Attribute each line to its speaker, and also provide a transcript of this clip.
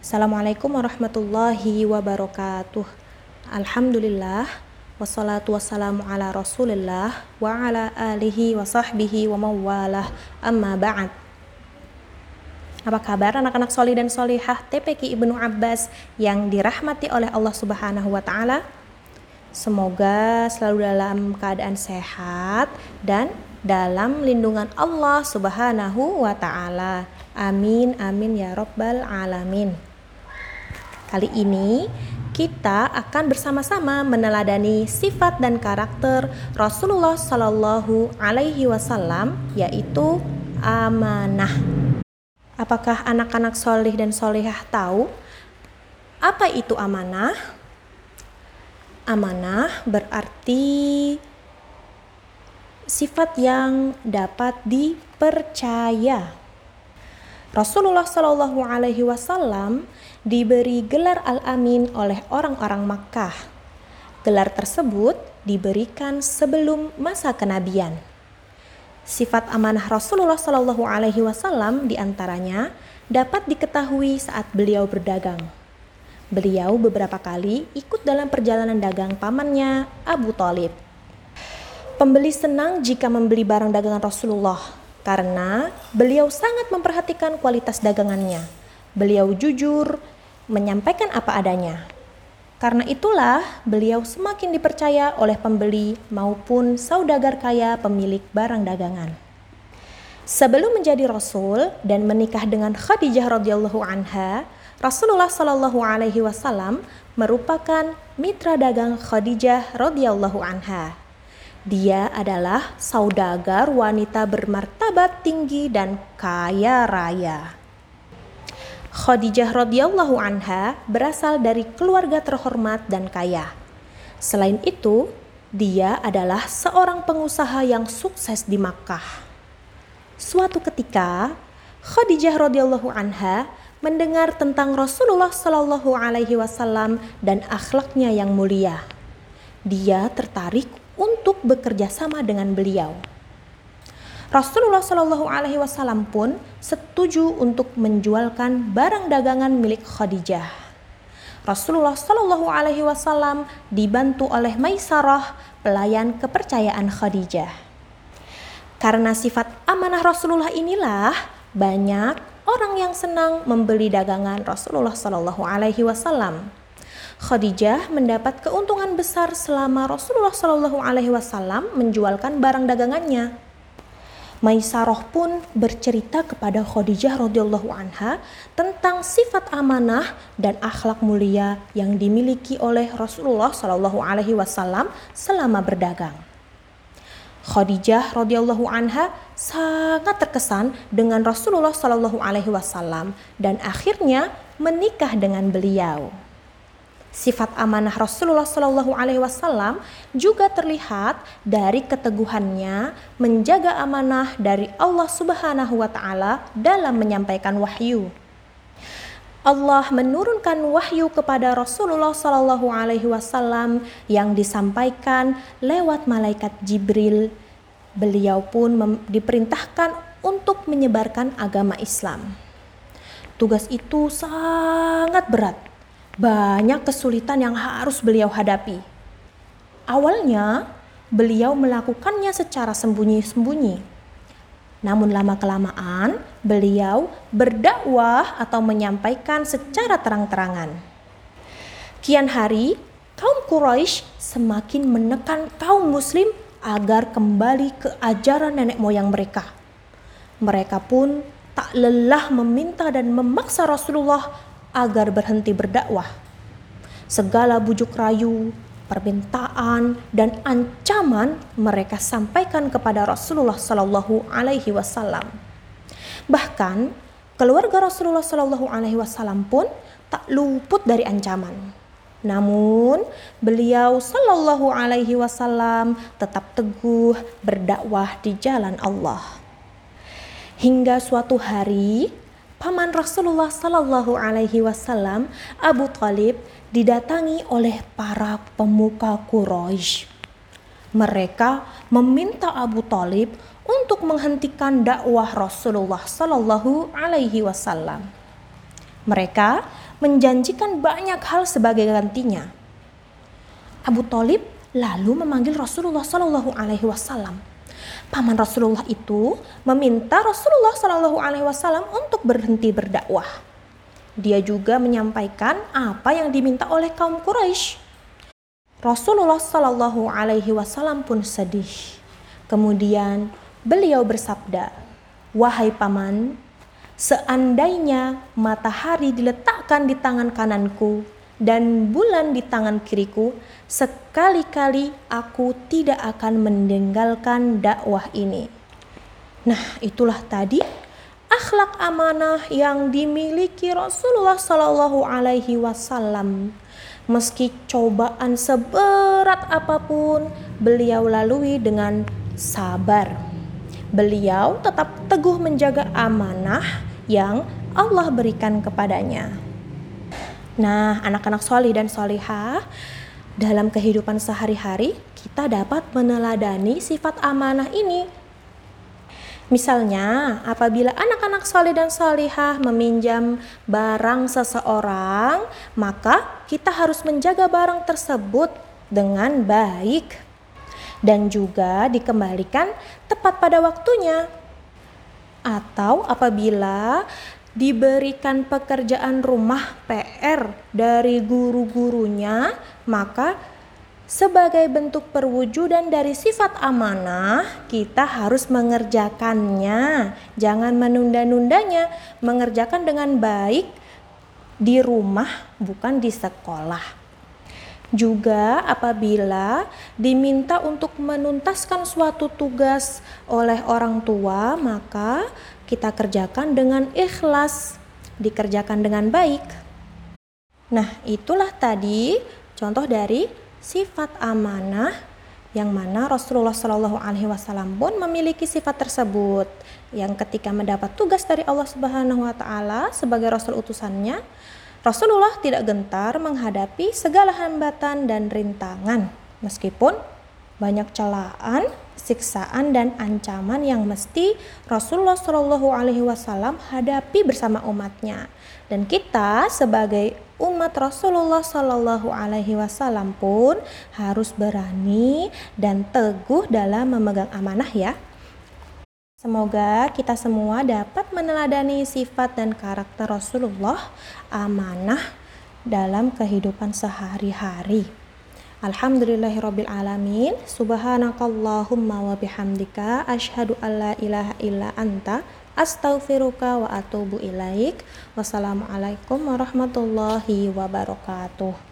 Speaker 1: Assalamualaikum warahmatullahi wabarakatuh. Alhamdulillah wassalatu wassalamu ala Rasulillah wa ala alihi wa sahbihi wa mawalah. Amma ba'd. Apa kabar anak-anak soli dan solihah TPQ Ibnu Abbas yang dirahmati oleh Allah Subhanahu wa taala? Semoga selalu dalam keadaan sehat dan dalam lindungan Allah Subhanahu wa taala. Amin amin ya rabbal alamin. Kali ini kita akan bersama-sama meneladani sifat dan karakter Rasulullah Shallallahu alaihi wasallam yaitu amanah. Apakah anak-anak solih dan solihah tahu apa itu amanah? Amanah berarti sifat yang dapat dipercaya. Rasulullah Shallallahu Alaihi Wasallam diberi gelar Al-Amin oleh orang-orang Makkah. Gelar tersebut diberikan sebelum masa kenabian. Sifat amanah Rasulullah Shallallahu Alaihi Wasallam di antaranya dapat diketahui saat beliau berdagang. Beliau beberapa kali ikut dalam perjalanan dagang pamannya Abu Talib. Pembeli senang jika membeli barang dagangan Rasulullah karena beliau sangat memperhatikan kualitas dagangannya. Beliau jujur, menyampaikan apa adanya. Karena itulah beliau semakin dipercaya oleh pembeli maupun saudagar kaya pemilik barang dagangan. Sebelum menjadi rasul dan menikah dengan Khadijah radhiyallahu anha, Rasulullah shallallahu alaihi wasallam merupakan mitra dagang Khadijah radhiyallahu anha. Dia adalah saudagar wanita bermartabat tinggi dan kaya raya. Khadijah radhiyallahu anha berasal dari keluarga terhormat dan kaya. Selain itu, dia adalah seorang pengusaha yang sukses di Makkah. Suatu ketika, Khadijah radhiyallahu anha mendengar tentang Rasulullah shallallahu alaihi wasallam dan akhlaknya yang mulia. Dia tertarik untuk bekerja sama dengan beliau. Rasulullah Shallallahu Alaihi Wasallam pun setuju untuk menjualkan barang dagangan milik Khadijah. Rasulullah Shallallahu Alaihi Wasallam dibantu oleh Maisarah, pelayan kepercayaan Khadijah. Karena sifat amanah Rasulullah inilah banyak orang yang senang membeli dagangan Rasulullah Shallallahu Alaihi Wasallam. Khadijah mendapat keuntungan besar selama Rasulullah Shallallahu Alaihi Wasallam menjualkan barang dagangannya. Maisarah pun bercerita kepada Khadijah radhiyallahu anha tentang sifat amanah dan akhlak mulia yang dimiliki oleh Rasulullah shallallahu alaihi wasallam selama berdagang. Khadijah radhiyallahu anha sangat terkesan dengan Rasulullah shallallahu alaihi wasallam dan akhirnya menikah dengan beliau. Sifat amanah Rasulullah Shallallahu Alaihi Wasallam juga terlihat dari keteguhannya menjaga amanah dari Allah Subhanahu Wa Taala dalam menyampaikan wahyu. Allah menurunkan wahyu kepada Rasulullah Shallallahu Alaihi Wasallam yang disampaikan lewat malaikat Jibril. Beliau pun diperintahkan untuk menyebarkan agama Islam. Tugas itu sangat berat banyak kesulitan yang harus beliau hadapi. Awalnya, beliau melakukannya secara sembunyi-sembunyi. Namun lama-kelamaan, beliau berdakwah atau menyampaikan secara terang-terangan. Kian hari, kaum Quraisy semakin menekan kaum muslim agar kembali ke ajaran nenek moyang mereka. Mereka pun tak lelah meminta dan memaksa Rasulullah agar berhenti berdakwah. Segala bujuk rayu, permintaan, dan ancaman mereka sampaikan kepada Rasulullah Shallallahu Alaihi Wasallam. Bahkan keluarga Rasulullah Shallallahu Alaihi Wasallam pun tak luput dari ancaman. Namun beliau Shallallahu Alaihi Wasallam tetap teguh berdakwah di jalan Allah. Hingga suatu hari paman Rasulullah Sallallahu Alaihi Wasallam Abu Talib didatangi oleh para pemuka Quraisy. Mereka meminta Abu Talib untuk menghentikan dakwah Rasulullah Sallallahu Alaihi Wasallam. Mereka menjanjikan banyak hal sebagai gantinya. Abu Talib lalu memanggil Rasulullah Shallallahu Alaihi Wasallam. Paman Rasulullah itu meminta Rasulullah Shallallahu Alaihi Wasallam untuk berhenti berdakwah. Dia juga menyampaikan apa yang diminta oleh kaum Quraisy. Rasulullah Shallallahu Alaihi Wasallam pun sedih. Kemudian beliau bersabda, "Wahai paman, seandainya matahari diletakkan di tangan kananku dan bulan di tangan kiriku, sekali-kali aku tidak akan meninggalkan dakwah ini. Nah, itulah tadi akhlak amanah yang dimiliki Rasulullah Shallallahu Alaihi Wasallam. Meski cobaan seberat apa pun, beliau lalui dengan sabar. Beliau tetap teguh menjaga amanah yang Allah berikan kepadanya. Nah, anak-anak solih dan solihah, dalam kehidupan sehari-hari kita dapat meneladani sifat amanah ini. Misalnya, apabila anak-anak solih dan solihah meminjam barang seseorang, maka kita harus menjaga barang tersebut dengan baik dan juga dikembalikan tepat pada waktunya. Atau apabila diberikan pekerjaan rumah PR dari guru-gurunya, maka sebagai bentuk perwujudan dari sifat amanah, kita harus mengerjakannya. Jangan menunda-nundanya, mengerjakan dengan baik di rumah, bukan di sekolah. Juga apabila diminta untuk menuntaskan suatu tugas oleh orang tua, maka kita kerjakan dengan ikhlas, dikerjakan dengan baik. Nah, itulah tadi contoh dari sifat amanah yang mana Rasulullah Shallallahu Alaihi Wasallam pun memiliki sifat tersebut yang ketika mendapat tugas dari Allah Subhanahu Wa Taala sebagai Rasul utusannya Rasulullah tidak gentar menghadapi segala hambatan dan rintangan meskipun banyak celaan siksaan dan ancaman yang mesti Rasulullah Shallallahu Alaihi Wasallam hadapi bersama umatnya. Dan kita sebagai umat Rasulullah Shallallahu Alaihi Wasallam pun harus berani dan teguh dalam memegang amanah ya. Semoga kita semua dapat meneladani sifat dan karakter Rasulullah amanah dalam kehidupan sehari-hari. Alhamdulillahirabbil alamin. Subhanakallahumma wa bihamdika asyhadu alla ilaha illa anta astaghfiruka wa atubu ilaik. Wassalamualaikum warahmatullahi wabarakatuh.